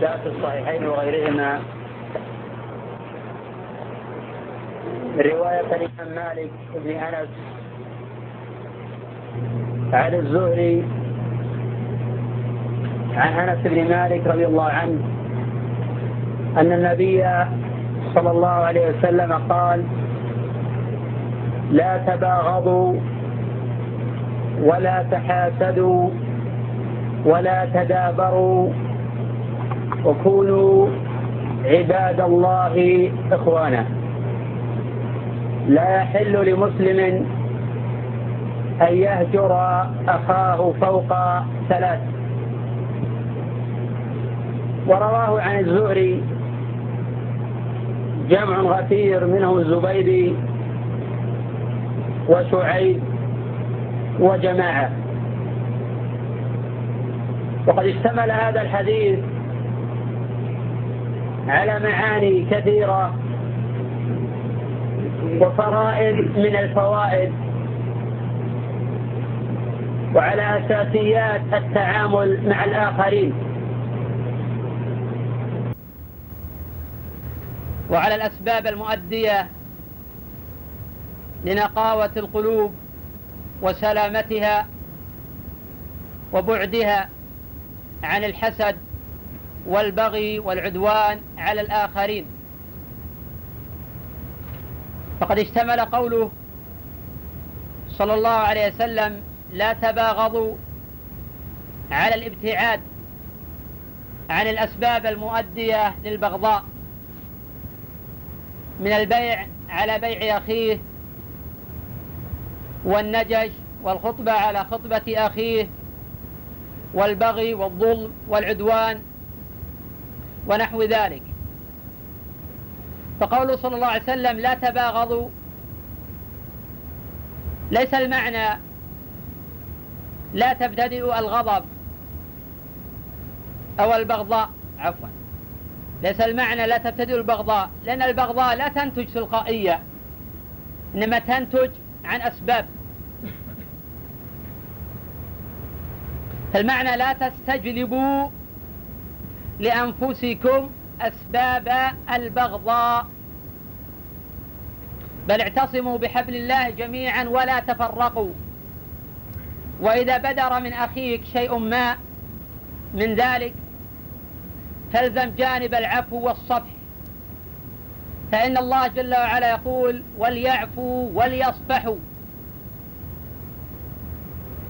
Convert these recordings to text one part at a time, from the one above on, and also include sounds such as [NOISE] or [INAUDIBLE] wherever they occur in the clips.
جاء في الصحيحين وغيرهما. رواية الإمام مالك بن أنس عن الزهري عن أنس بن مالك رضي الله عنه أن النبي صلى الله عليه وسلم قال لا تباغضوا ولا تحاسدوا ولا تدابروا وكونوا عباد الله إخوانا. لا يحل لمسلم أن يهجر أخاه فوق ثلاث. ورواه عن الزهري جمع غفير منهم الزبيدي وشعيب وجماعة. وقد اشتمل هذا الحديث على معاني كثيرة وفرائد من الفوائد وعلى أساسيات التعامل مع الآخرين. وعلى الأسباب المؤدية لنقاوة القلوب وسلامتها وبعدها عن الحسد والبغي والعدوان على الآخرين. فقد اشتمل قوله صلى الله عليه وسلم لا تباغضوا على الابتعاد عن الأسباب المؤدية للبغضاء من البيع على بيع أخيه والنجش والخطبة على خطبة أخيه والبغي والظلم والعدوان ونحو ذلك. فقوله صلى الله عليه وسلم لا تباغضوا ليس المعنى لا تبتدئوا الغضب أو البغضاء عفوا. ليس المعنى لا تبتدئوا البغضاء لأن البغضاء لا تنتج تلقائية إنما تنتج عن أسباب. فالمعنى لا تستجلبوا لأنفسكم أسباب البغضاء. بل اعتصموا بحبل الله جميعا ولا تفرقوا. وإذا بدر من أخيك شيء ما من ذلك فالزم جانب العفو والصفح. فإن الله جل وعلا يقول وليعفوا وليصفحوا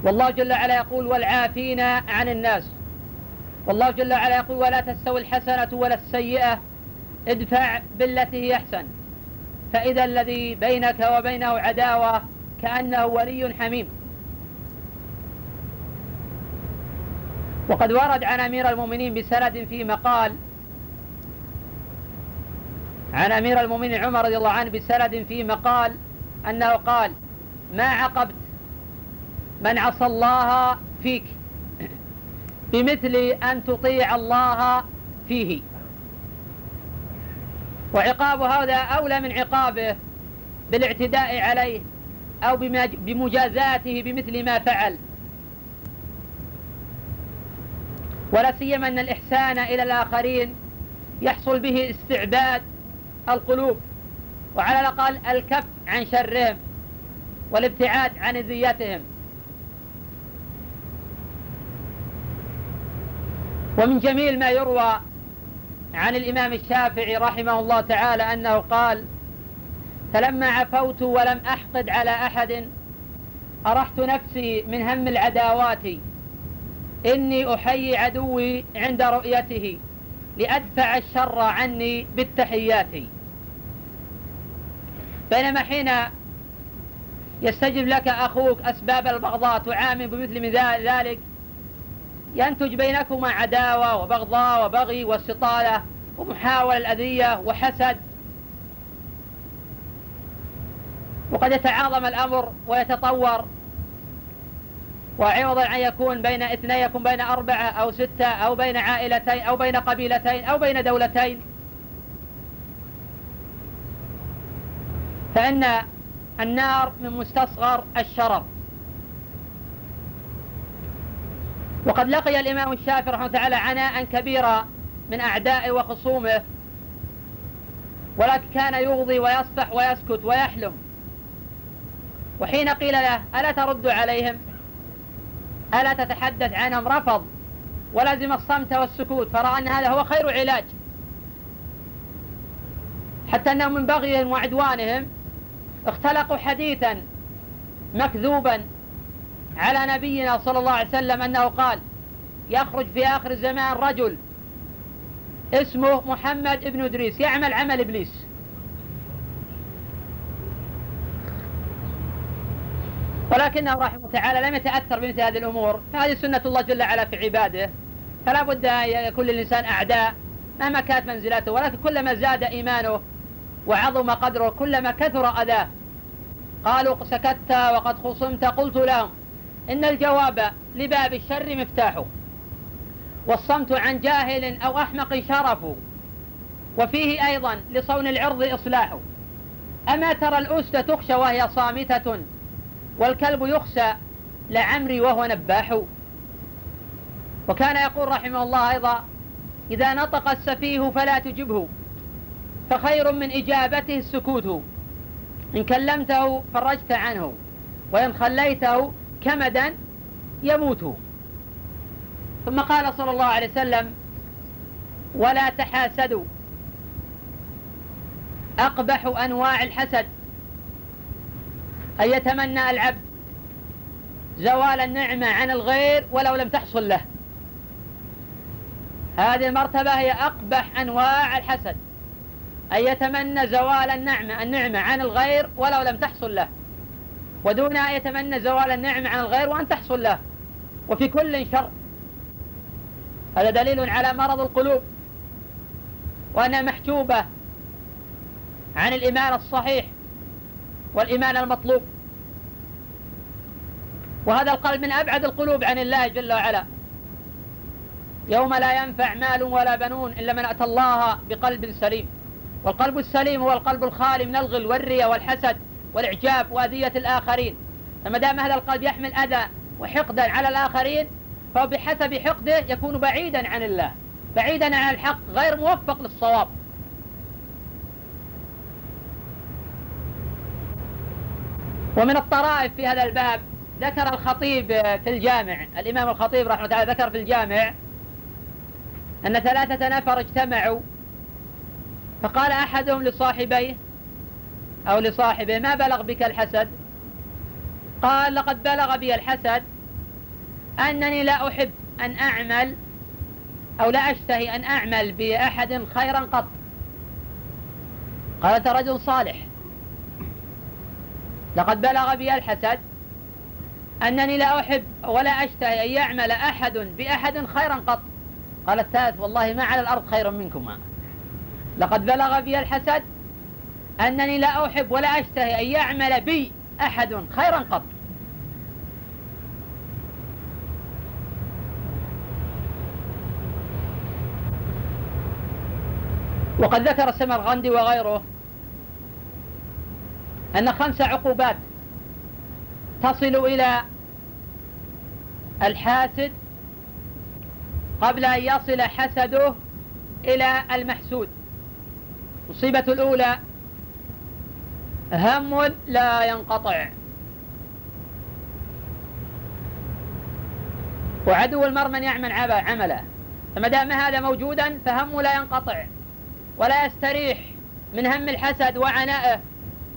والله جل وعلا يقول والعافين عن الناس والله جل وعلا يقول ولا تستوي الحسنة ولا السيئة ادفع بالتي هي أحسن. فإذا الذي بينك وبينه عداوة كأنه ولي حميم. وقد ورد عن أمير المؤمنين بسند في مقال عن أمير المؤمنين عمر رضي الله عنه بسند في مقال أنه قال ما عقبت من عصى الله فيك بمثل أن تطيع الله فيه. وعقاب هذا أولى من عقابه بالاعتداء عليه أو بمجازاته بمثل ما فعل. ولا سيما أن الإحسان إلى الآخرين يحصل به استعباد القلوب وعلى الأقل الكف عن شرهم والابتعاد عن اذيتهم ومن جميل ما يروى عن الإمام الشافعي رحمه الله تعالى أنه قال فلما عفوت ولم أحقد على أحد أرحت نفسي من هم العداوات إني أحيي عدوي عند رؤيته لأدفع الشر عني بالتحيات. بينما حين يستجب لك أخوك أسباب البغضاء تعامل بمثل ذلك ينتج بينكما عداوة وبغضاء وبغي واستطالة ومحاولة الأذية وحسد. وقد يتعاظم الأمر ويتطور. وعوضا أن يكون بين اثنين يكون بين أربعة أو ستة أو بين عائلتين أو بين قبيلتين أو بين دولتين. فإن النار من مستصغر الشرر. وقد لقي الإمام الشافعي رحمه الله تعالى عناء كبيرا من أعدائه وخصومه ولكن كان يغضي ويصفح ويسكت ويحلم. وحين قيل له ألا ترد عليهم؟ ألا تتحدث عنهم؟ رفض. ولزم الصمت والسكوت فرأى أن هذا هو خير علاج. حتى أنهم من بغيهم وعدوانهم اختلقوا حديثا مكذوبا على نبينا صلى الله عليه وسلم أنه قال يخرج في آخر الزمان رجل اسمه محمد ابن إدريس يعمل عمل إبليس. ولكنه رحمه تعالى لم يتأثر بمثل هذه الأمور فهذه سنة الله جل وعلا في عباده فلا بد أن يكون للإنسان أعداء مهما كانت منزلته ولكن كلما زاد إيمانه وعظم قدره كلما كثر أذاه قالوا سكت وقد خصمت قلت لهم إن الجواب لباب الشر مفتاحه. والصمت عن جاهل أو أحمق شرف وفيه أيضا لصون العرض إصلاح أما ترى الأسد تخشى وهي صامتة والكلب يخشى لعمري وهو نباح. وكان يقول رحمه الله أيضا إذا نطق السفيه فلا تجبه فخير من إجابته السكوت. إن كلمته فرجت عنه وإن خليته كمدا يموت ثم قال صلى الله عليه وسلم ولا تحاسدوا. أقبح أنواع الحسد. أن يتمنى العبد زوال النعمة عن الغير ولو لم تحصل له. هذه المرتبة هي أقبح أنواع الحسد. أن يتمنى زوال النعمة النعمة عن الغير ولو لم تحصل له. ودون أن يتمنى زوال النعمة عن الغير وأن تحصل له. وفي كل شر. هذا دليل على مرض القلوب. وأنها محجوبة عن الإيمان الصحيح والإيمان المطلوب. وهذا القلب من أبعد القلوب عن الله جل وعلا. يوم لا ينفع مال ولا بنون إلا من أتى الله بقلب سليم. والقلب السليم هو القلب الخالي من الغل والرياء والحسد. والإعجاب وأذية الآخرين. فما دام هذا القلب يحمل أذى وحقدا على الآخرين فهو بحسب حقده يكون بعيدا عن الله بعيدا عن الحق غير موفق للصواب. ومن الطرائف في هذا الباب ذكر الخطيب في الجامع الإمام الخطيب رحمه الله ذكر في الجامع أن ثلاثة نفر اجتمعوا فقال أحدهم لصاحبيه أو لصاحبه ما بلغ بك الحسد؟ قال لقد بلغ بي الحسد أنني لا أحب أن أعمل أو لا أشتهي أن أعمل بأحد خيرا قط. قال رجل صالح. لقد بلغ بي الحسد أنني لا أحب ولا أشتهي أن يعمل أحد بأحد خيرا قط. قال الثالث والله ما على الأرض خير منكما. لقد بلغ بي الحسد أنني لا أحب ولا أشتهي أن يعمل بي أحد خيرا قط. وقد ذكر السمرغندي وغيره أن خمس عقوبات تصل إلى الحاسد قبل أن يصل حسده إلى المحسود. المصيبة الأولى هم لا ينقطع. وعدو المرء من يعمل عمله. فما دام هذا موجودا فهم لا ينقطع. ولا يستريح من هم الحسد وعنائه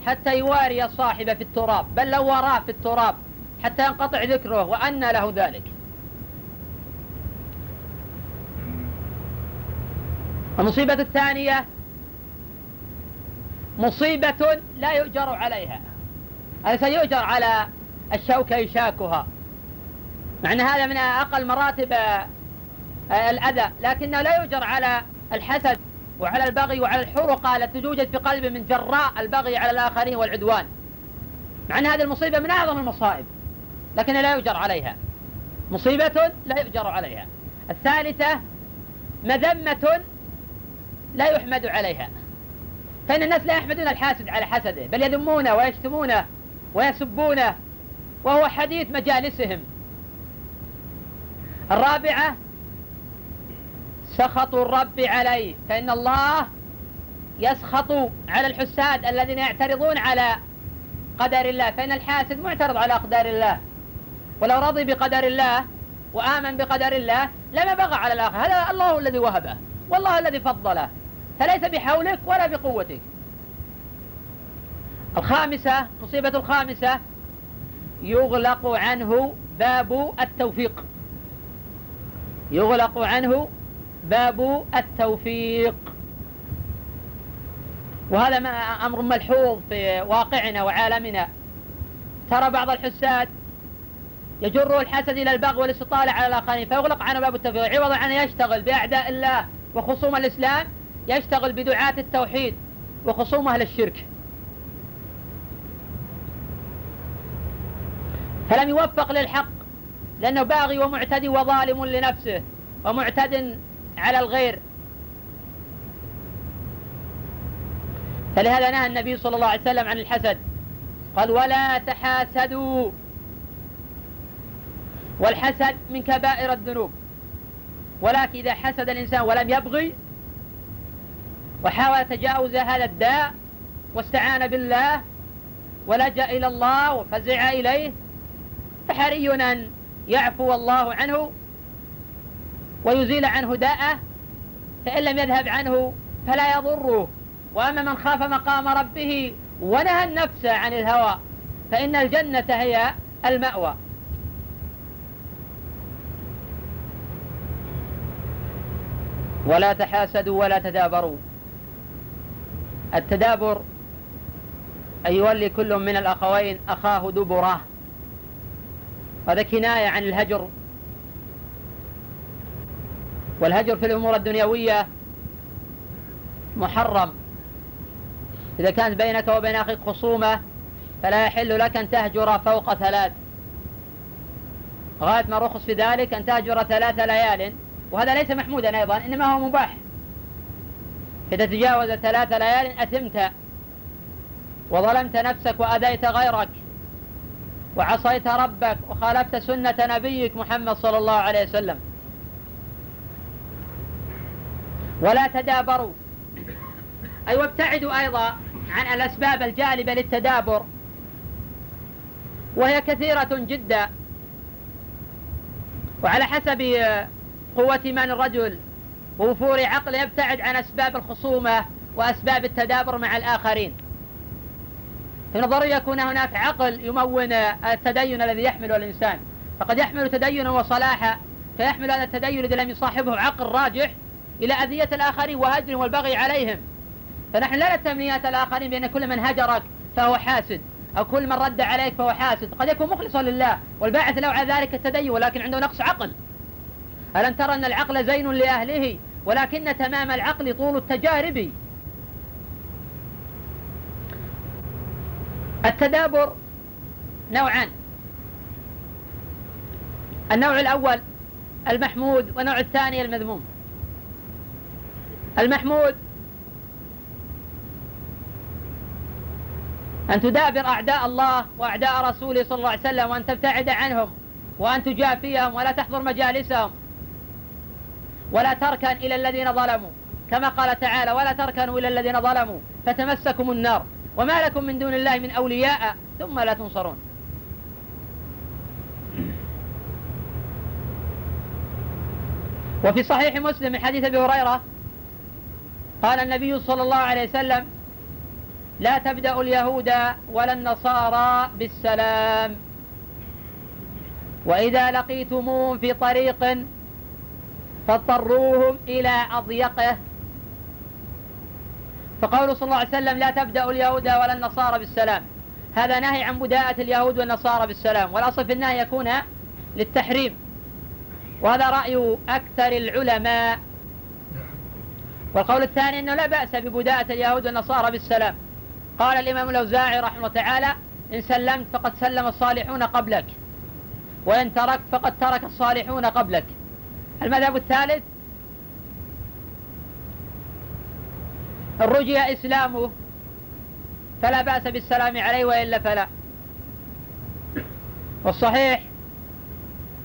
حتى يواري صاحبه في التراب. بل لو وراه في التراب حتى ينقطع ذكره وأن له ذلك. المصيبة الثانية مصيبة لا يؤجر عليها. أليس يؤجر على الشوكة يشاكها مع أن هذا من أقل مراتب الأذى. لكنه لا يؤجر على الحسد وعلى البغي وعلى الحرقة التي توجد في قلبه من جراء البغي على الآخرين والعدوان. مع أن هذه المصيبة من أعظم المصائب لكن لا يؤجر عليها. مصيبة لا يؤجر عليها. الثالثة مذمة لا يحمد عليها. فإن الناس لا يحمدون الحاسد على حسده بل يذمونه ويشتمونه ويسبونه وهو حديث مجالسهم. الرابعة سخط الرب عليه فإن الله يسخط على الحساد الذين يعترضون على قدر الله فإن الحاسد معترض على أقدار الله. ولو رضي بقدر الله وآمن بقدر الله لما بغى على الآخر هذا الله الذي وهبه والله الذي فضله. فليس بحولك ولا بقوتك. الخامسة مصيبة الخامسة يغلق عنه باب التوفيق. يغلق عنه باب التوفيق. وهذا أمر ملحوظ في واقعنا وعالمنا. ترى بعض الحساد يجر الحسد إلى البغي والاستطالة على الآخرين فيغلق عنه باب التوفيق عوضا عن يشتغل بأعداء الله وخصوم الإسلام يشتغل بدعاة التوحيد وخصوم أهل الشرك. فلم يوفق للحق لأنه باغي ومعتدي وظالم لنفسه ومعتد على الغير. فلهذا نهى النبي صلى الله عليه وسلم عن الحسد. قال ولا تحاسدوا. والحسد من كبائر الذنوب. ولكن إذا حسد الإنسان ولم يبغي وحاول تجاوز هذا الداء واستعان بالله ولجأ إلى الله وفزع إليه. فحري أن يعفو الله عنه ويزيل عنه داءه. فإن لم يذهب عنه فلا يضره. وأما من خاف مقام ربه ونهى النفس عن الهوى فإن الجنة هي المأوى. ولا تحاسدوا ولا تدابروا. التدابر أن يولي كل من الأخوين أخاه دبره. هذا كناية عن الهجر. والهجر في الأمور الدنيوية محرم. إذا كانت بينك وبين أخيك خصومة فلا يحل لك أن تهجر فوق ثلاث. غاية ما رخص في ذلك أن تهجر ثلاث ليال. وهذا ليس محمودا أيضا إنما هو مباح. إذا تجاوز ثلاث ليال أثمت وظلمت نفسك وأذيت غيرك وعصيت ربك وخالفت سنة نبيك محمد صلى الله عليه وسلم. ولا تدابروا. أي وابتعدوا أيضا عن الأسباب الجالبة للتدابر. وهي كثيرة جدا. وعلى حسب قوة إيمان الرجل ووفور عقله يبتعد عن أسباب الخصومة وأسباب التدابر مع الآخرين. في نظري يكون هناك عقل يمون التدين الذي يحمله الإنسان. فقد يحمل تدينا وصلاحا فيحمل هذا التدين إذا لم يصاحبه عقل راجح إلى أذية الآخرين وهجرهم والبغي عليهم. فنحن لا نتمنيات الآخرين بأن كل من هجرك فهو حاسد أو كل من رد عليك فهو حاسد. قد يكون مخلصا لله والباعث له على ذلك التدين ولكن عنده نقص عقل. ألم ترى أن العقل زين لأهله؟ ولكن تمام العقل طول التجارب. التدابر نوعان. النوع الأول المحمود والنوع الثاني المذموم. المحمود أن تدابر أعداء الله وأعداء رسوله صلى الله عليه وسلم وأن تبتعد عنهم وأن تجافيهم ولا تحضر مجالسهم. ولا تركن إلى الذين ظلموا. كما قال تعالى ولا تركنوا إلى الذين ظلموا فتمسكم النار. وما لكم من دون الله من أولياء ثم لا تنصرون. وفي صحيح مسلم من حديث أبي هريرة قال النبي صلى الله عليه وسلم لا تبدأ اليهود ولا النصارى بالسلام. وإذا لقيتموهم في طريق فاضطروهم إلى أضيقه. فقوله صلى الله عليه وسلم لا تبدأ اليهود ولا النصارى بالسلام. هذا نهي عن بداءة اليهود والنصارى بالسلام. والأصل في النهي يكون للتحريم. وهذا رأي أكثر العلماء. والقول الثاني أنه لا بأس ببداءة اليهود والنصارى بالسلام. قال الإمام الأوزاعي رحمه الله تعالى إن سلمت فقد سلم الصالحون قبلك وإن تركت فقد ترك الصالحون قبلك. المذهب الثالث. رجي إسلامه فلا بأس بالسلام عليه وإلا فلا. والصحيح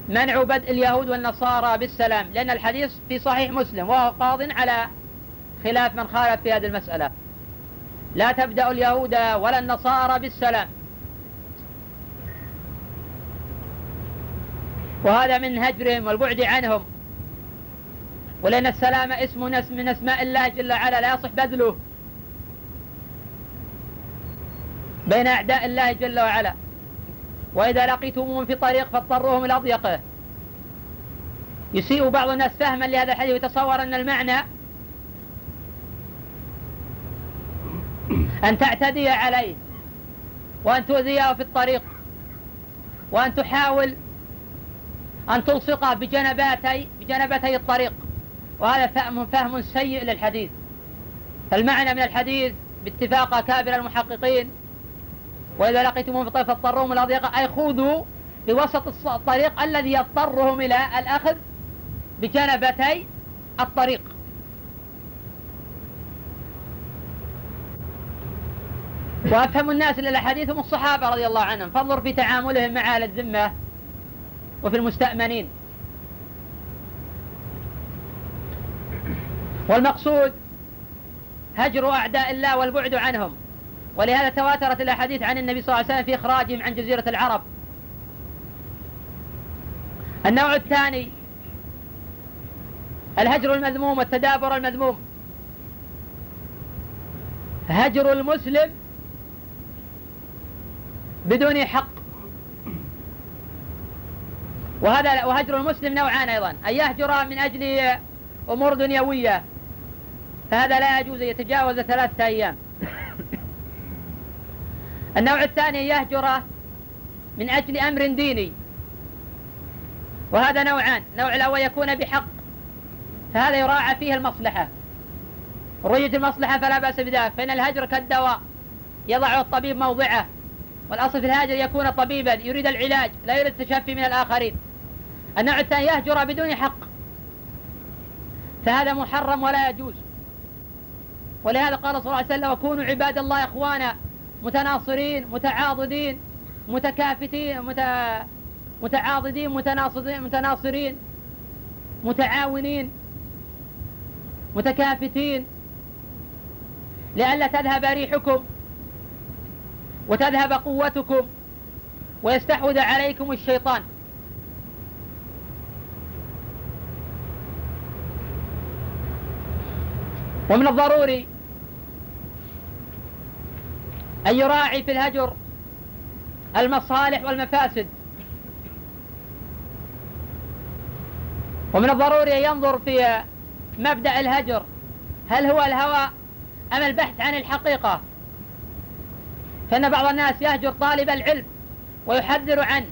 منع بدء اليهود والنصارى بالسلام لأن الحديث في صحيح مسلم وهو قاض على خلاف من خالف في هذه المسألة. لا تبدأ اليهود ولا النصارى بالسلام. وهذا من هجرهم والبعد عنهم. ولأن السلام اسم من أسماء الله جل وعلا لا يصح بذله. بين أعداء الله جل وعلا. وإذا لقيتموهم في طريق فاضطروهم إلى أضيقه يسيء بعض الناس فهما لهذا الحديث ويتصور أن المعنى أن تعتدي عليه وأن تؤذيه في الطريق وأن تحاول أن تلصقه بجنباتي بجنبتي الطريق. وهذا فهم فهم سيء للحديث. فالمعنى من الحديث باتفاق أكابر المحققين وإذا لقيتموهم فاضطروهم إلى ضيقة أي خذوا بوسط الطريق الذي يضطرهم إلى الأخذ بجنبتي الطريق. وأفهم الناس للأحاديث هم الصحابة رضي الله عنهم. فانظر في تعاملهم مع أهل الذمة وفي المستأمنين. والمقصود هجر أعداء الله والبعد عنهم. ولهذا تواترت الأحاديث عن النبي صلى الله عليه وسلم في إخراجهم عن جزيرة العرب. النوع الثاني الهجر المذموم والتدابر المذموم. هجر المسلم بدون حق. وهذا وهجر المسلم نوعان أيضا. أن يهجر من أجل أمور دنيوية فهذا لا يجوز أن يتجاوز ثلاثة أيام. النوع الثاني يهجره من أجل أمر ديني. وهذا نوعان النوع الأول يكون بحق فهذا يراعى فيه المصلحة. رؤية المصلحة فلا بأس بذلك فإن الهجر كالدواء يضع الطبيب موضعه والأصل في الهاجر يكون طبيبا يريد العلاج لا يريد التشفي من الآخرين. النوع الثاني يهجر بدون حق فهذا محرم ولا يجوز. ولهذا قال صلى الله عليه وسلم وكونوا عباد الله إخوانا متناصرين متعاضدين متكافتين مت... متعاضدين متناصرين متناصرين متعاونين متكافتين لئلا تذهب ريحكم وتذهب قوتكم ويستحوذ عليكم الشيطان. ومن الضروري أن يراعي في الهجر؟ المصالح والمفاسد. ومن الضروري أن ينظر في مبدأ الهجر. هل هو الهوى أم البحث عن الحقيقة؟ فإن بعض الناس يهجر طالب العلم ويحذر عنه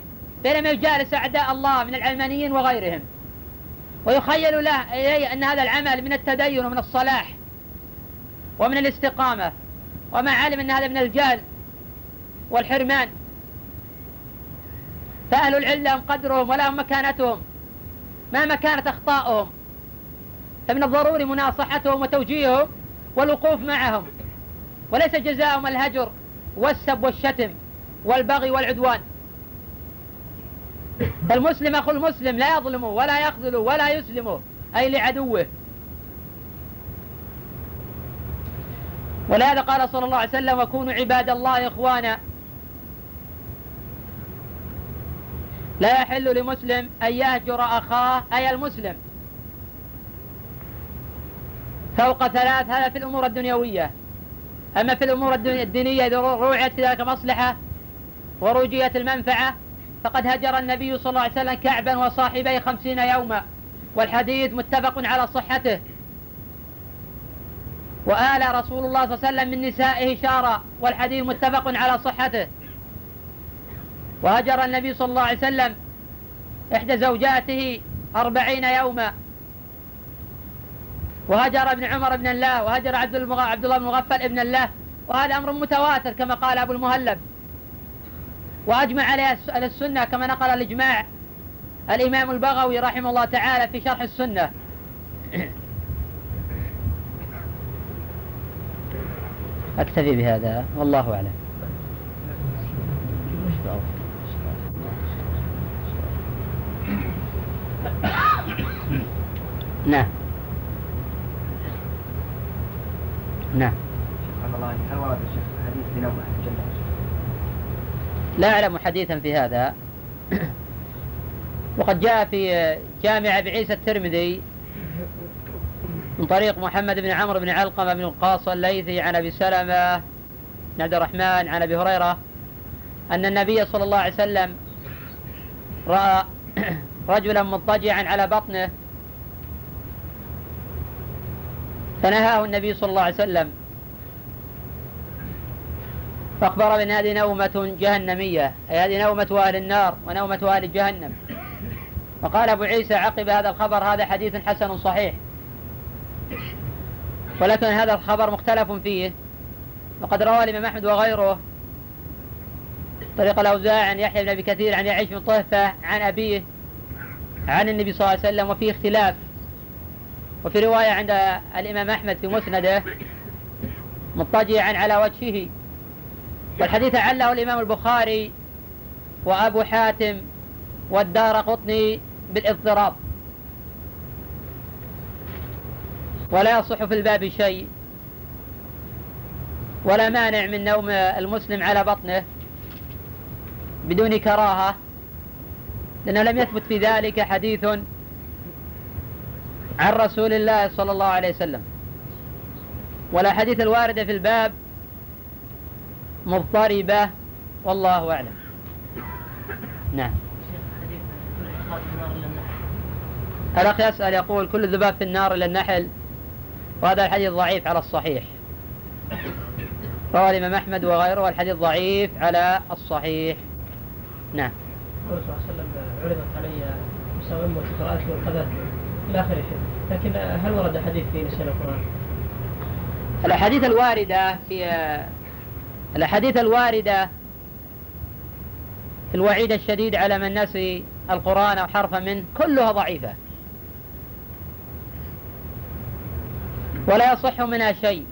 بينما يجالس أعداء الله من العلمانيين وغيرهم. ويخيل له إليه أن هذا العمل من التدين ومن الصلاح ومن الاستقامة. وما علم أن هذا من الجهل والحرمان. فأهل العلم لهم قدرهم ولهم مكانتهم ما مكانة أخطائهم. فمن الضروري مناصحتهم وتوجيههم والوقوف معهم وليس جزاؤهم الهجر والسب والشتم والبغي والعدوان. فالمسلم أخو المسلم لا يظلمه ولا يخذله ولا يسلمه أي لعدوه. ولهذا قال صلى الله عليه وسلم وكونوا عباد الله إخوانا. لا يحل لمسلم أن يهجر أخاه أي المسلم. فوق ثلاث هذا في الأمور الدنيوية. أما في الأمور الدينية إذا روعت ذلك مصلحة ورجيت المنفعة فقد هجر النبي صلى الله عليه وسلم كعبا وصاحبيه خمسين يوما. والحديث متفق على صحته. وآل رسول الله صلى الله عليه وسلم من نسائه شارا والحديث متفق على صحته. وهجر النبي صلى الله عليه وسلم إحدى زوجاته أربعين يوما. وهجر ابن عمر ابن الله وهجر عبد, عبد الله بن مغفل ابن الله وهذا أمر متواتر كما قال أبو المهلب. وأجمع عليه السنة كما نقل الإجماع الإمام البغوي رحمه الله تعالى في شرح السنة. أكتفي بهذا. والله أعلم. نعم. نعم. حديث الجنة. لا أعلم حديثا في هذا. وقد جاء في جامع بعيسى الترمذي من طريق محمد بن عمرو بن علقمة بن القاص الليثي عن أبي سلمة بن عبد الرحمن عن أبي هريرة أن النبي صلى الله عليه وسلم رأى [CLEARS THROAT] رجلا مضطجعا على بطنه فنهاه النبي صلى الله عليه وسلم. فأخبر بأن هذه نومة جهنمية أي هذه نومة أهل النار ونومة أهل جهنم. وقال أبو عيسى عقب هذا الخبر هذا حديث حسن صحيح. ولكن هذا الخبر مختلف فيه. وقد روى الإمام أحمد وغيره طريق الأوزاع عن يحيى بن أبي كثير عن يعيش بن طهفة عن أبيه عن النبي صلى الله عليه وسلم وفيه اختلاف. وفي رواية عند الإمام أحمد في مسنده مضطجعا على وجهه. والحديث عله الإمام البخاري وأبو حاتم والدار قطني بالإضطراب. ولا يصح في الباب شيء ولا مانع من نوم المسلم على بطنه بدون كراهة لأنه لم يثبت في ذلك حديث عن رسول الله صلى الله عليه وسلم. ولا حديث الواردة في الباب مضطربة والله أعلم. نعم. الأخ يسأل يقول كل الذباب في النار إلا النحل وهذا الحديث ضعيف على الصحيح. رواه الإمام أحمد وغيره والحديث ضعيف على الصحيح. نعم. الرسول صلى الله عليه وسلم عرضت علي مساومة وقراءته والقذف إلى آخره لكن هل ورد حديث في نسيان القرآن؟ الأحاديث الواردة في الأحاديث الواردة في الوعيد الشديد على من نسي القرآن أو حرفا منه كلها ضعيفة. ولا يصح منها شيء.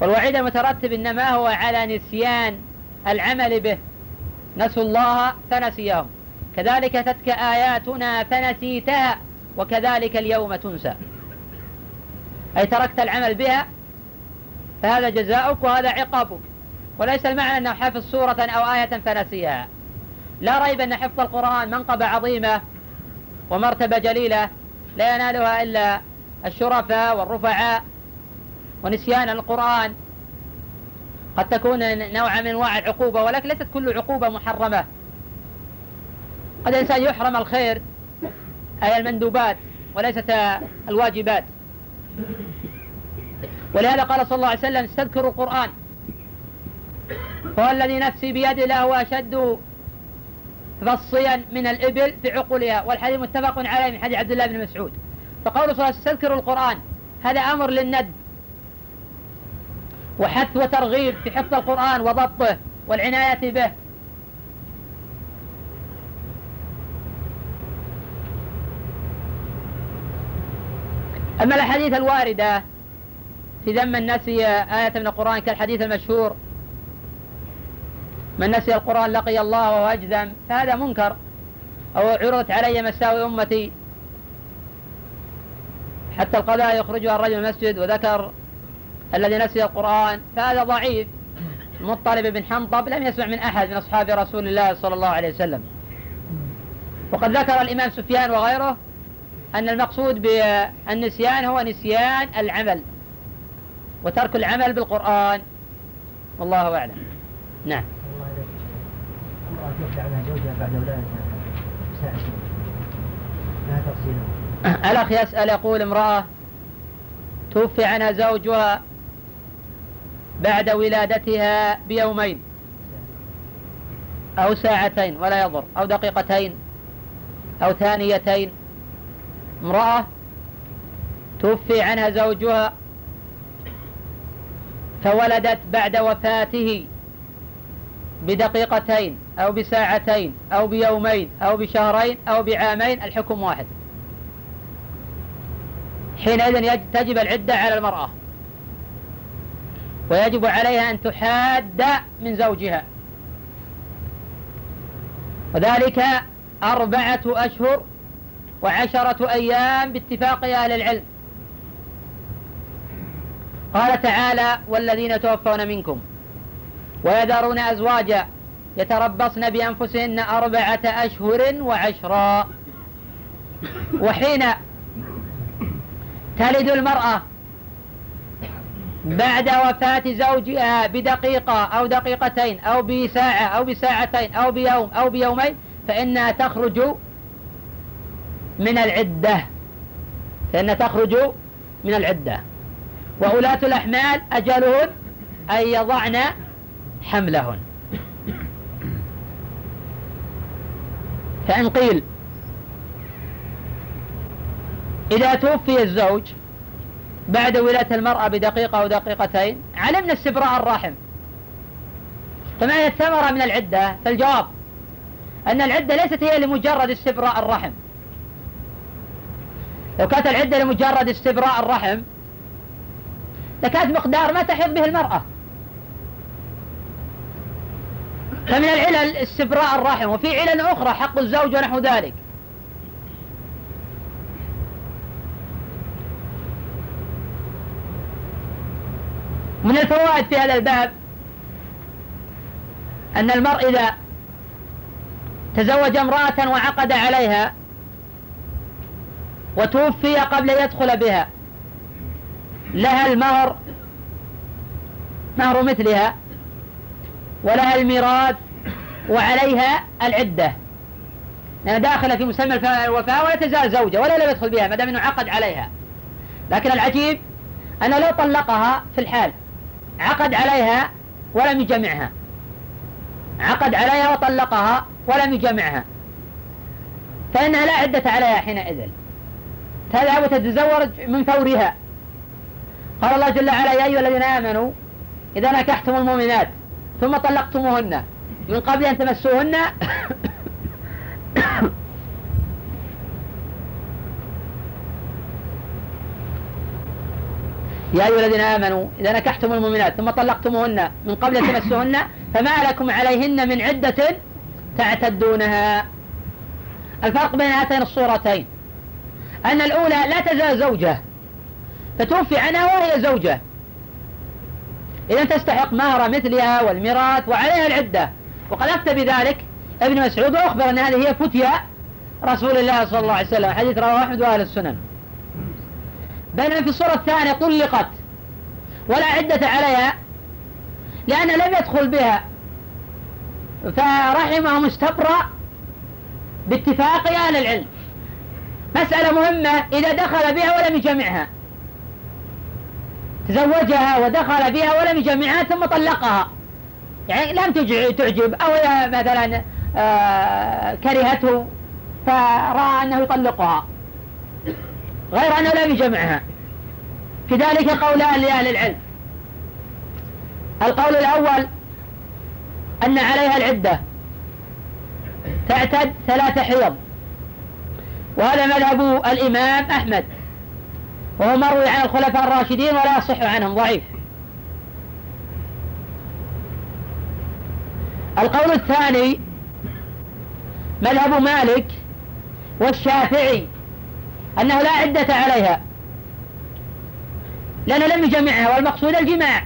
والوعيد المترتب إنما هو على نسيان العمل به. نسوا الله فنسيهم. كذلك تتك آياتنا فنسيتها وكذلك اليوم تنسى. أي تركت العمل بها فهذا جزاؤك وهذا عقابك. وليس المعنى أنه حفظ سورة أو آية فنسيها. لا ريب أن حفظ القرآن منقبة عظيمة ومرتبة جليلة لا ينالها إلا الشرفاء والرفعاء ونسيان القرآن. قد تكون نوعا من أنواع العقوبة ولكن ليست كل عقوبة محرمة. قد الإنسان يحرم الخير أي المندوبات وليست الواجبات. ولهذا قال صلى الله عليه وسلم استذكروا القرآن. هو الذي نفسي بيده له أشد فصيا من الإبل في عقولها والحديث متفق عليه من حديث عبد الله بن مسعود. فقول صلى الله عليه وسلم استذكروا القرآن. هذا أمر للند. وحث وترغيب في حفظ القرآن وضبطه والعناية به. أما الأحاديث الواردة في ذم من نسي آية من القرآن كالحديث المشهور. من نسي القرآن لقي الله وهو أجذم فهذا منكر. أو عرضت علي مساوي أمتي. حتى القضاء يخرجها الرجل من المسجد وذكر الذي نسي القرآن فهذا ضعيف. مطلب بن حنطب لم يسمع من أحد من أصحاب رسول الله صلى الله عليه وسلم. وقد ذكر الإمام سفيان وغيره أن المقصود بالنسيان هو نسيان العمل وترك العمل بالقرآن. والله أعلم. نعم. يخلع عنها زوجها بعد ولادتها ساعتين لا تفصيل الأخ يسأل يقول امرأة توفي عنها زوجها بعد ولادتها بيومين أو ساعتين ولا يضر أو دقيقتين أو ثانيتين. امرأة توفي عنها زوجها فولدت بعد وفاته بدقيقتين أو بساعتين أو بيومين أو بشهرين أو بعامين الحكم واحد. حينئذ تجب العدة على المرأة. ويجب عليها أن تحاد من زوجها. وذلك أربعة أشهر وعشرة أيام باتفاق أهل العلم. قال تعالى والذين توفون منكم ويذرون أزواجا يتربصن بأنفسهن أربعة أشهر وعشرا. وحين تلد المرأة بعد وفاة زوجها بدقيقة أو دقيقتين أو بساعة أو بساعتين أو بيوم أو بيومين فإنها تخرج من العدة. فإنها تخرج من العدة. وأولاة الأحمال أجلهن أن يضعن حملهن. فإن قيل إذا توفي الزوج بعد ولادة المرأة بدقيقة أو دقيقتين علمنا استبراء الرحم. فما هي الثمرة من العدة؟ فالجواب أن العدة ليست هي لمجرد استبراء الرحم. لو كانت العدة لمجرد استبراء الرحم لكانت مقدار ما تحيض به المرأة. فمن العلل استبراء الرحم وفي علل أخرى حق الزوج ونحو ذلك. من الفوائد في هذا الباب أن المرء إذا تزوج امرأة وعقد عليها وتوفي قبل يدخل بها لها المهر مهر مثلها ولها الميراث وعليها العدة. لأنها داخلة في مسمى الوفاة ولا تزال زوجة ولا لم يدخل بها ما دام أنه عقد عليها. لكن العجيب أنه لو طلقها في الحال. عقد عليها ولم يجمعها. عقد عليها وطلقها ولم يجمعها. فإنها لا عدة عليها حينئذ. تذهب وتتزوج من فورها. قال الله جل وعلا يا أيها الذين آمنوا إذا نكحتم المؤمنات ثم طلقتموهن من قبل أن تمسوهن يا أيها الذين آمنوا إذا نكحتم المؤمنات ثم طلقتموهن من قبل أن تمسوهن فما لكم عليهن من عدة تعتدونها. الفرق بين هاتين الصورتين. أن الأولى لا تزال زوجة فتوفي عنها وهي زوجة. إذا تستحق مهر مثلها والميراث وعليها العدة. وقد أفتى بذلك ابن مسعود وأخبر أن هذه هي فتيا رسول الله صلى الله عليه وسلم حديث رواه أحمد وأهل السنن. بينما في الصورة الثانية طلقت. ولا عدة عليها لأن لم يدخل بها. فرحمه مستبرأ باتفاق أهل العلم. مسألة مهمة إذا دخل بها ولم يجمعها. تزوجها ودخل بها ولم يجمعها ثم طلقها. يعني لم تعجب أو مثلا آه كرهته فرأى أنه يطلقها. غير أنه لم يجمعها. في ذلك قولان لأهل العلم. القول الأول أن عليها العدة. تعتد ثلاث حيض. وهذا مذهب الإمام أحمد. وهو مروي عن الخلفاء الراشدين ولا يصح عنهم ضعيف. القول الثاني مذهب مالك والشافعي. أنه لا عدة عليها. لأنه لم يجمعها والمقصود الجماع.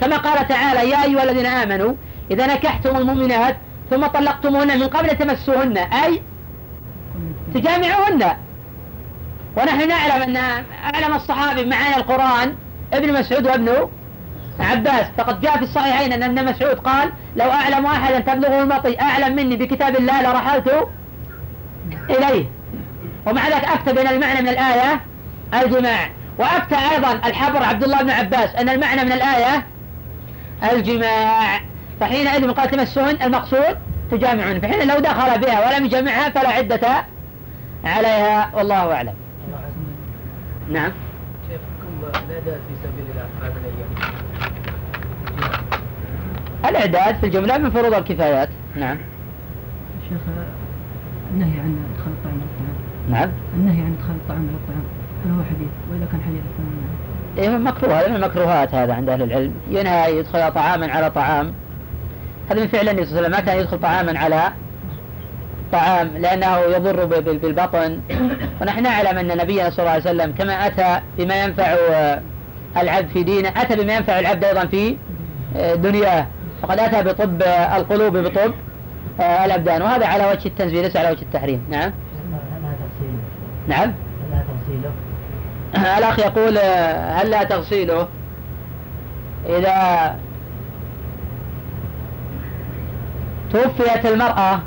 كما قال تعالى يا أيها الذين آمنوا إذا نكحتم المؤمنات ثم طلقتموهن من قبل تمسوهن. أي تجامعوهن. ونحن نعلم أن أعلم الصحابي معايا القرآن ابن مسعود وابن عباس. فقد جاء في الصحيحين أن ابن مسعود قال لو أعلم أحدا تبلغه المطي أعلم مني بكتاب الله لرحلت إليه. ومع ذلك أفتى بين المعنى من الآية الجماع. وأفتى أيضا الحبر عبد الله بن عباس أن المعنى من الآية الجماع. فحينئذ قال تمسون المقصود تجامعون. فحين لو دخل بها ولم يجمعها فلا عدة عليها. والله أعلم. نعم. شيخ حكم الإعداد في سبيل الله هذه الأيام؟ الإعداد في الجملة من فروض الكفايات. نعم. شيخ النهي عن إدخال الطعام نعم. النهي عن إدخال الطعام على الطعام. هل هو حديث وإذا كان حديث فهو إيه مكروه هذا من المكروهات هذا عند أهل العلم. ينهى يدخل طعاما على طعام. هذا من فعل النبي صلى الله عليه وسلم. ما كان يدخل طعاما على طعام لأنه يضر بالبطن. [COUGHS] ونحن نعلم أن نبينا صلى الله عليه وسلم كما أتى بما ينفع آه، العبد في دينه أتى بما ينفع العبد أيضا في آه، دنياه. فقد أتى بطب القلوب بطب آه، الأبدان. وهذا على وجه التنزيل ليس على وجه التحريم. نعم. نعم. الأخ يقول هل لا تغسيله؟ إذا توفيت المرأة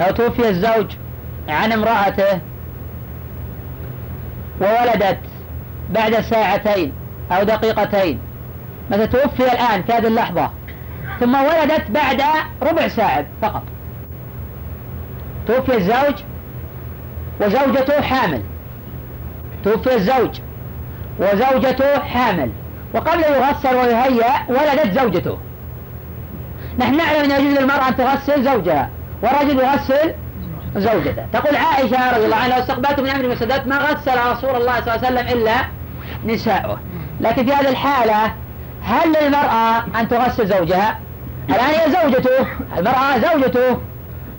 أو توفي الزوج عن امرأته وولدت بعد ساعتين أو دقيقتين مثلا توفي الآن في هذه اللحظة؟ ثم ولدت بعد ربع ساعة فقط. توفي الزوج وزوجته حامل. توفي الزوج. وزوجته حامل. وقبل يغسل ويهيأ ولدت زوجته. نحن نعلم أن يجوز للمرأة أن تغسل زوجها والرجل يغسل زوجته. تقول عائشة رضي الله عنها لو استقبلت من أمر مسدات ما غسل رسول الله صلى الله عليه وسلم إلا نساؤه. لكن في هذه الحالة هل للمرأة أن تغسل زوجها؟ الآن هي زوجته. المرأة زوجته.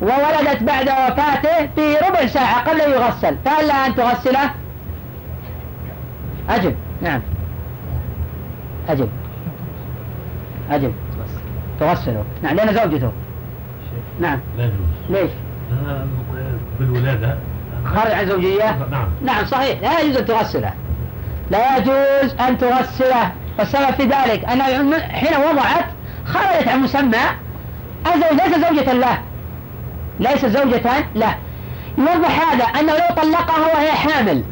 وولدت بعد وفاته في ربع ساعة قبل أن يغسل. فهل لها أن تغسله؟ أجب. نعم. أجب. أجب. تغسله. نعم. لأن زوجته. نعم. لا يجوز. ليش؟ بالولادة. خارج عن زوجية؟ نعم. نعم صحيح. لا يجوز أن تغسله. لا يجوز أن تغسله. والسبب في ذلك أن حين وضعت خرجت عن مسمى الزوج ليس زوجة له. ليس زوجة له يوضح هذا أنه لو طلقها وهي حامل.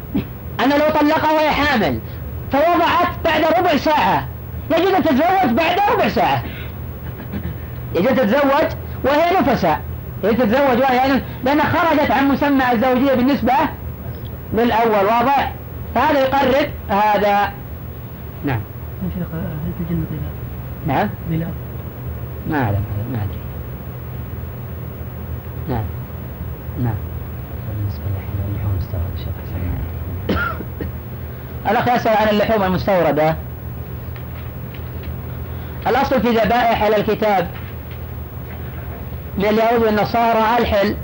أنه لو طلقها وهي حامل. فوضعت بعد ربع ساعة. يجوز أن تتزوج بعد ربع ساعة. يجوز تتزوج وهي نفساء يجوز تتزوج وهي لأنها خرجت عن مسمى الزوجية بالنسبة للأول. واضح؟ فهذا يقرب هذا. نعم؟ نعم. ما أعلم ما أدري. نعم. نعم. بالنسبة للحوم المستوردة شيخ حسن. الأخ يسأل عن اللحوم المستوردة. الأصل في ذبائح على الكتاب. من اليهود والنصارى الحل.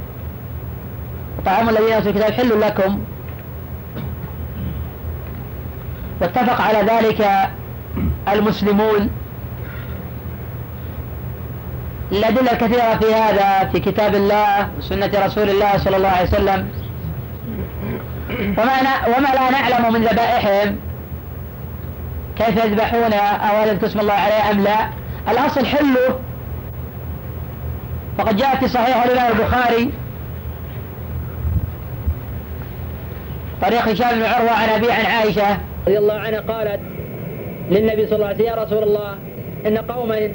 طعام الذين أوتوا الكتاب حل لكم. واتفق على ذلك المسلمون. الأدلة الكثيرة في هذا في كتاب الله وسنة رسول الله صلى الله عليه وسلم. وما, وما لا نعلم من ذبائحهم كيف يذبحون أو هل اسم الله عليه أم لا. الأصل حله. فقد جاء في صحيح الإمام البخاري. طريق هشام بن عروة عن أبي عن عائشة. رضي الله عنها قالت للنبي صلى الله عليه وسلم يا رسول الله إن قوما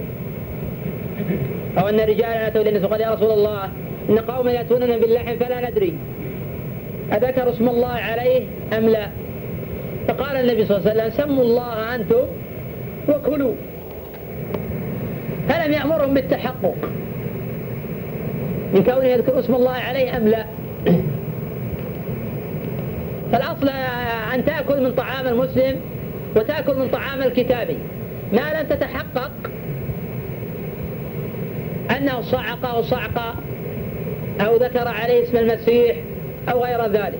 أو أن رجالا أتوا للنبي قال يا رسول الله إن قوما يأتوننا باللحم فلا ندري. أذكر اسم الله عليه أم لا؟ فقال النبي صلى الله عليه وسلم سموا الله أنتم وكلوا. فلم يأمرهم بالتحقق. من كونه يذكر اسم الله عليه أم لا؟ [CLEARS THROAT] فالأصل أن تأكل من طعام المسلم وتأكل من طعام الكتابي ما لم تتحقق أنه صعق أو صعق أو ذكر عليه اسم المسيح أو غير ذلك.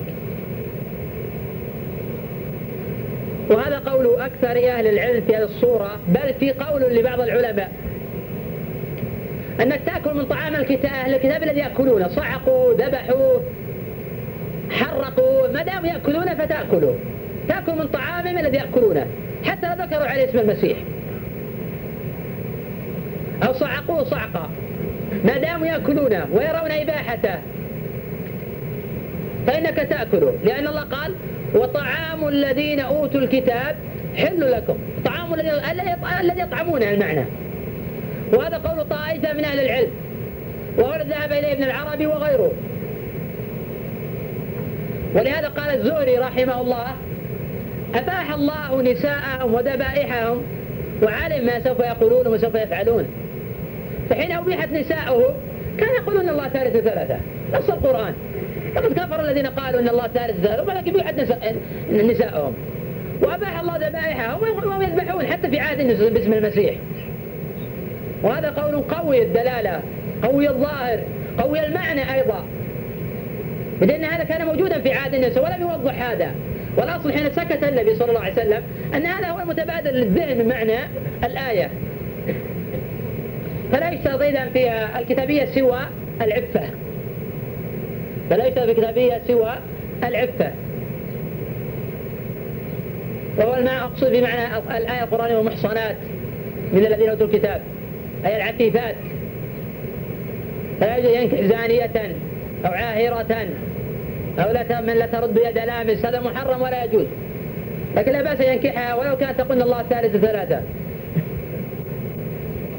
وهذا قول أكثر أهل العلم في هذه الصورة بل في قول لبعض العلماء. أنك تأكل من طعام الكتاب أهل الكتاب الذي يأكلونه. صعقوا ذبحوا حرقوا ما دام يأكلون فتأكلوا. تأكل من طعامهم الذي يأكلونه. حتى ذكروا عليه اسم المسيح. أو صعقوه صعقا. ما داموا يأكلونه ويرون إباحته فإنك تأكله لأن الله قال وطعام الذين أوتوا الكتاب حل لكم. طعام الذي يطعمونه المعنى. وهذا قول طائفة من أهل العلم وهو ذهب إليه ابن العربي وغيره. ولهذا قال الزهري رحمه الله أباح الله نساءهم وذبائحهم وعلم ما سوف يقولون وسوف يفعلون. فحين أبيحت نساؤه كان يقولون الله ثالث ثلاثة. نص القرآن. لقد كفر الذين قالوا إن الله ثالث ثلاثة ولكن أبيحت نساءهم وأباح الله ذبائحهم وهم يذبحون حتى في عهد باسم المسيح. وهذا قول قوي الدلالة قوي الظاهر قوي المعنى أيضا. لأن هذا كان موجودا في عهد النبي ولم يوضح هذا. والأصل حين سكت النبي صلى الله عليه وسلم أن هذا هو المتبادل للذهن من معنى الآية. فلا يشترط إذا في الكتابية سوى العفة. فلا يشترط في الكتابية سوى العفة. وهو المعنى أقصد بمعنى الآية القرآنية والمحصنات من الذين أوتوا الكتاب أي العفيفات. فلا يجوز ينكح زانية أو عاهرة أو لا من لا ترد يد لامس هذا محرم ولا يجوز. لكن لا بأس ينكحها ولو كانت تقول الله ثالث ثلاثة.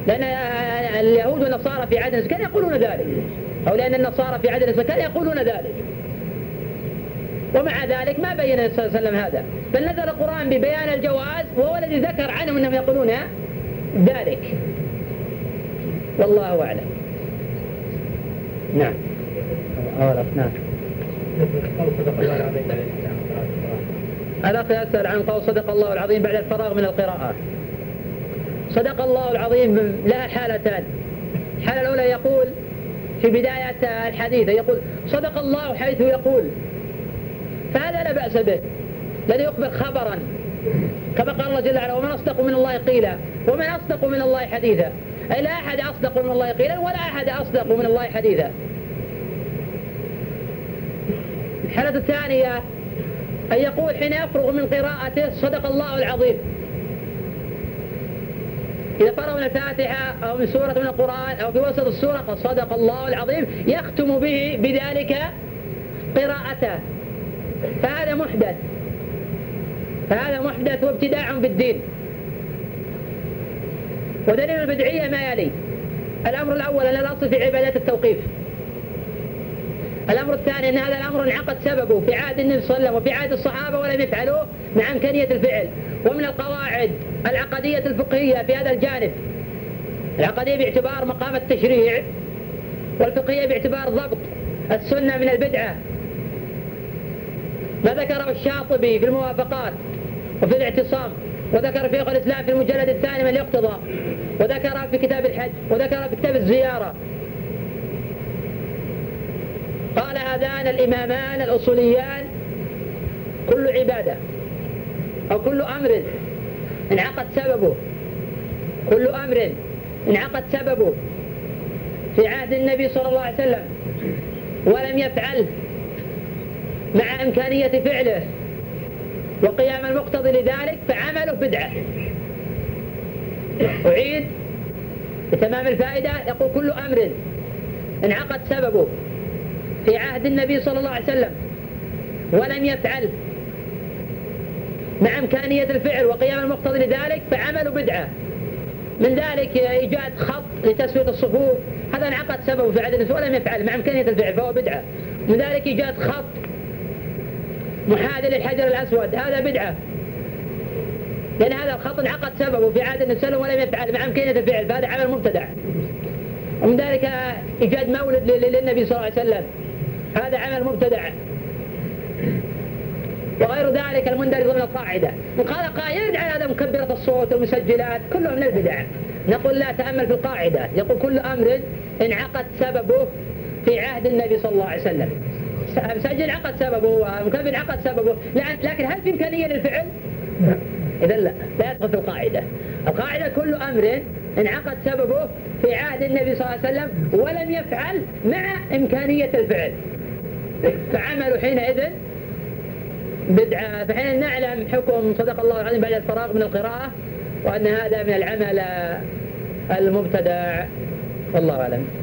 لأن اليهود والنصارى في عهد كانوا يقولون ذلك. أو لأن النصارى في عهد كانوا يقولون ذلك. ومع ذلك ما بين النبي صلى الله عليه وسلم هذا. بل نزل القرآن ببيان الجواز وهو الذي ذكر عنهم أنهم يقولون ذلك. والله أعلم. نعم. أولا نعم الأخ يسأل عن قول صدق الله العظيم بعد الفراغ من القراءة. صدق الله العظيم لها حالتان. الحالة الأولى يقول في بداية الحديث يقول صدق الله حيث يقول. فهذا لا بأس به الذي يخبر خبرا. كما قال الله جل وعلا ومن أصدق من الله قيلا ومن أصدق من الله حديثا. أي لا أحد أصدق من الله قيلا ولا أحد أصدق من الله حديثا. الحالة الثانية أن يقول حين يفرغ من قراءته صدق الله العظيم. إذا فرغ من الفاتحة أو من سورة من القرآن أو في وسط السورة فصدق الله العظيم يختم به بذلك قراءته. فهذا محدث. فهذا محدث وابتداع بالدين. ودليل البدعية ما يلي. الأمر الأول أن الأصل في عبادات التوقيف. الأمر الثاني أن هذا الأمر انعقد سببه في عهد النبي صلى الله عليه وسلم وفي عهد الصحابة ولم يفعلوه مع إمكانية الفعل. ومن القواعد العقدية الفقهية في هذا الجانب. العقدية باعتبار مقام التشريع والفقهية باعتبار ضبط السنة من البدعة. ما ذكره الشاطبي في الموافقات وفي الاعتصام وذكر شيخ الإسلام في المجلد الثاني من الاقتضاء وذكر في كتاب الحج وذكر في كتاب الزيارة. قال هذان الإمامان الأصوليان كل عبادة. أو كل أمر انعقد سببه. كل أمر انعقد سببه. في عهد النبي صلى الله عليه وسلم ولم يفعله مع إمكانية فعله وقيام المقتضي لذلك فعمله بدعة. أعيد لتمام الفائدة. يقول كل أمر انعقد سببه. في عهد النبي صلى الله عليه وسلم ولم يفعل مع إمكانية الفعل وقيام المقتضي لذلك فعمله بدعة. من ذلك إيجاد خط لتسوية الصفوف. هذا انعقد سببه في النبي ولم يفعل مع إمكانية الفعل فهو بدعة. من ذلك إيجاد خط محاذي للحجر الأسود. هذا بدعة. لأن هذا الخط انعقد سببه في عهد النبي صلى ولم يفعل مع إمكانية الفعل فهذا عمل مبتدع. ومن ذلك إيجاد مولد للنبي صلى الله عليه وسلم. هذا عمل مبتدع. وغير ذلك المندرج ضمن القاعدة. وقال قائل يجعل هذا مكبرة الصوت والمسجلات كلهم من البدع نقول لا تأمل في القاعدة. يقول كل أمر انعقد سببه في عهد النبي صلى الله عليه وسلم. مسجل عقد سببه ومكبر عقد سببه. لكن هل في إمكانية للفعل؟ إذا لا. لا يدخل في القاعدة. القاعدة كل أمر انعقد سببه في عهد النبي صلى الله عليه وسلم ولم يفعل مع إمكانية الفعل. فعمل حينئذ بدعة. فحين نعلم حكم صدق الله العظيم بعد الفراغ من القراءة وأن هذا من العمل المبتدع. والله أعلم.